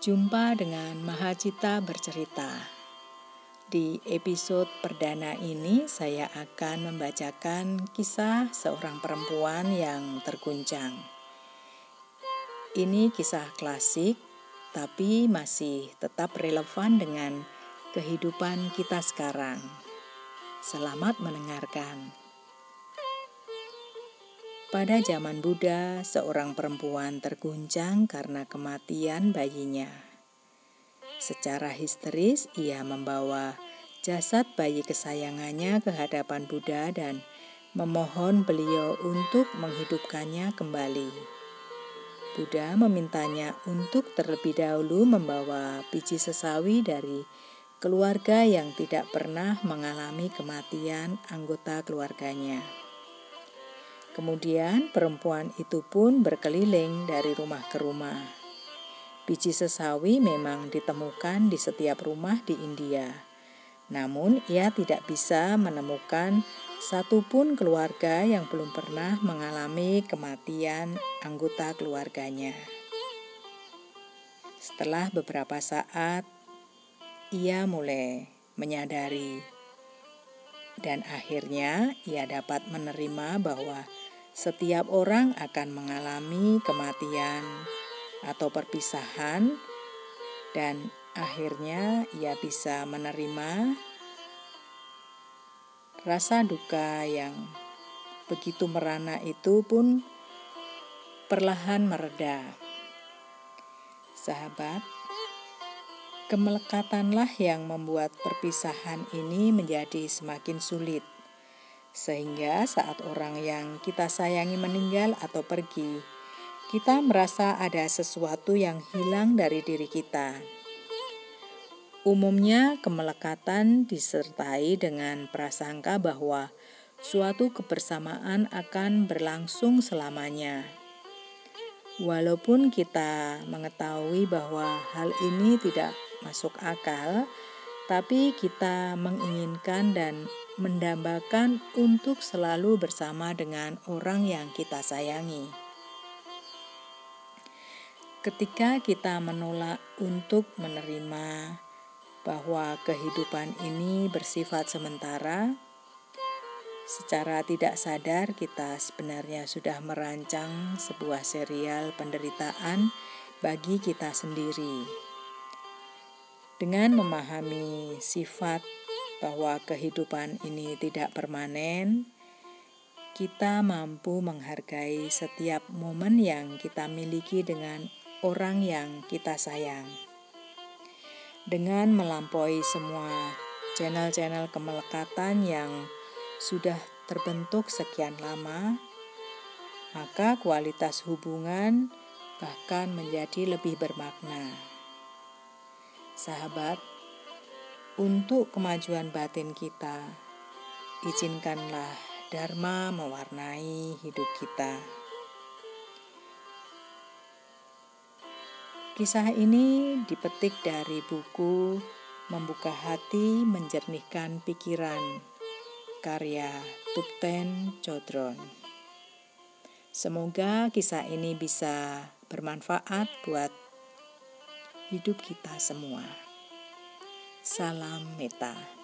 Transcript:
Jumpa dengan Mahacita bercerita. Di episode perdana ini saya akan membacakan kisah seorang perempuan yang terguncang. Ini kisah klasik tapi masih tetap relevan dengan kehidupan kita sekarang. Selamat mendengarkan. Pada zaman Buddha, seorang perempuan terguncang karena kematian bayinya. Secara histeris, ia membawa jasad bayi kesayangannya ke hadapan Buddha dan memohon beliau untuk menghidupkannya kembali. Buddha memintanya untuk terlebih dahulu membawa biji sesawi dari keluarga yang tidak pernah mengalami kematian anggota keluarganya. Kemudian perempuan itu pun berkeliling dari rumah ke rumah. Biji sesawi memang ditemukan di setiap rumah di India. Namun ia tidak bisa menemukan satupun keluarga yang belum pernah mengalami kematian anggota keluarganya. Setelah beberapa saat, ia mulai menyadari dan akhirnya ia dapat menerima bahwa setiap orang akan mengalami kematian atau perpisahan, dan akhirnya ia bisa menerima rasa duka yang begitu merana itu pun perlahan mereda. Sahabat, kemelekatanlah yang membuat perpisahan ini menjadi semakin sulit. Sehingga saat orang yang kita sayangi meninggal atau pergi, kita merasa ada sesuatu yang hilang dari diri kita. Umumnya, kemelekatan disertai dengan prasangka bahwa suatu kebersamaan akan berlangsung selamanya. Walaupun kita mengetahui bahwa hal ini tidak masuk akal, tapi kita menginginkan dan mendambakan untuk selalu bersama dengan orang yang kita sayangi. Ketika kita menolak untuk menerima bahwa kehidupan ini bersifat sementara, secara tidak sadar kita sebenarnya sudah merancang sebuah serial penderitaan bagi kita sendiri. Dengan memahami sifat bahwa kehidupan ini tidak permanen, kita mampu menghargai setiap momen yang kita miliki dengan orang yang kita sayang. Dengan melampaui semua channel-channel kemelekatan yang sudah terbentuk sekian lama, maka kualitas hubungan bahkan menjadi lebih bermakna. Sahabat, untuk kemajuan batin kita, izinkanlah Dharma mewarnai hidup kita. Kisah ini dipetik dari buku Membuka Hati Menjernihkan Pikiran karya Tupten Chodron. Semoga kisah ini bisa bermanfaat buat hidup kita semua. Salam Meta.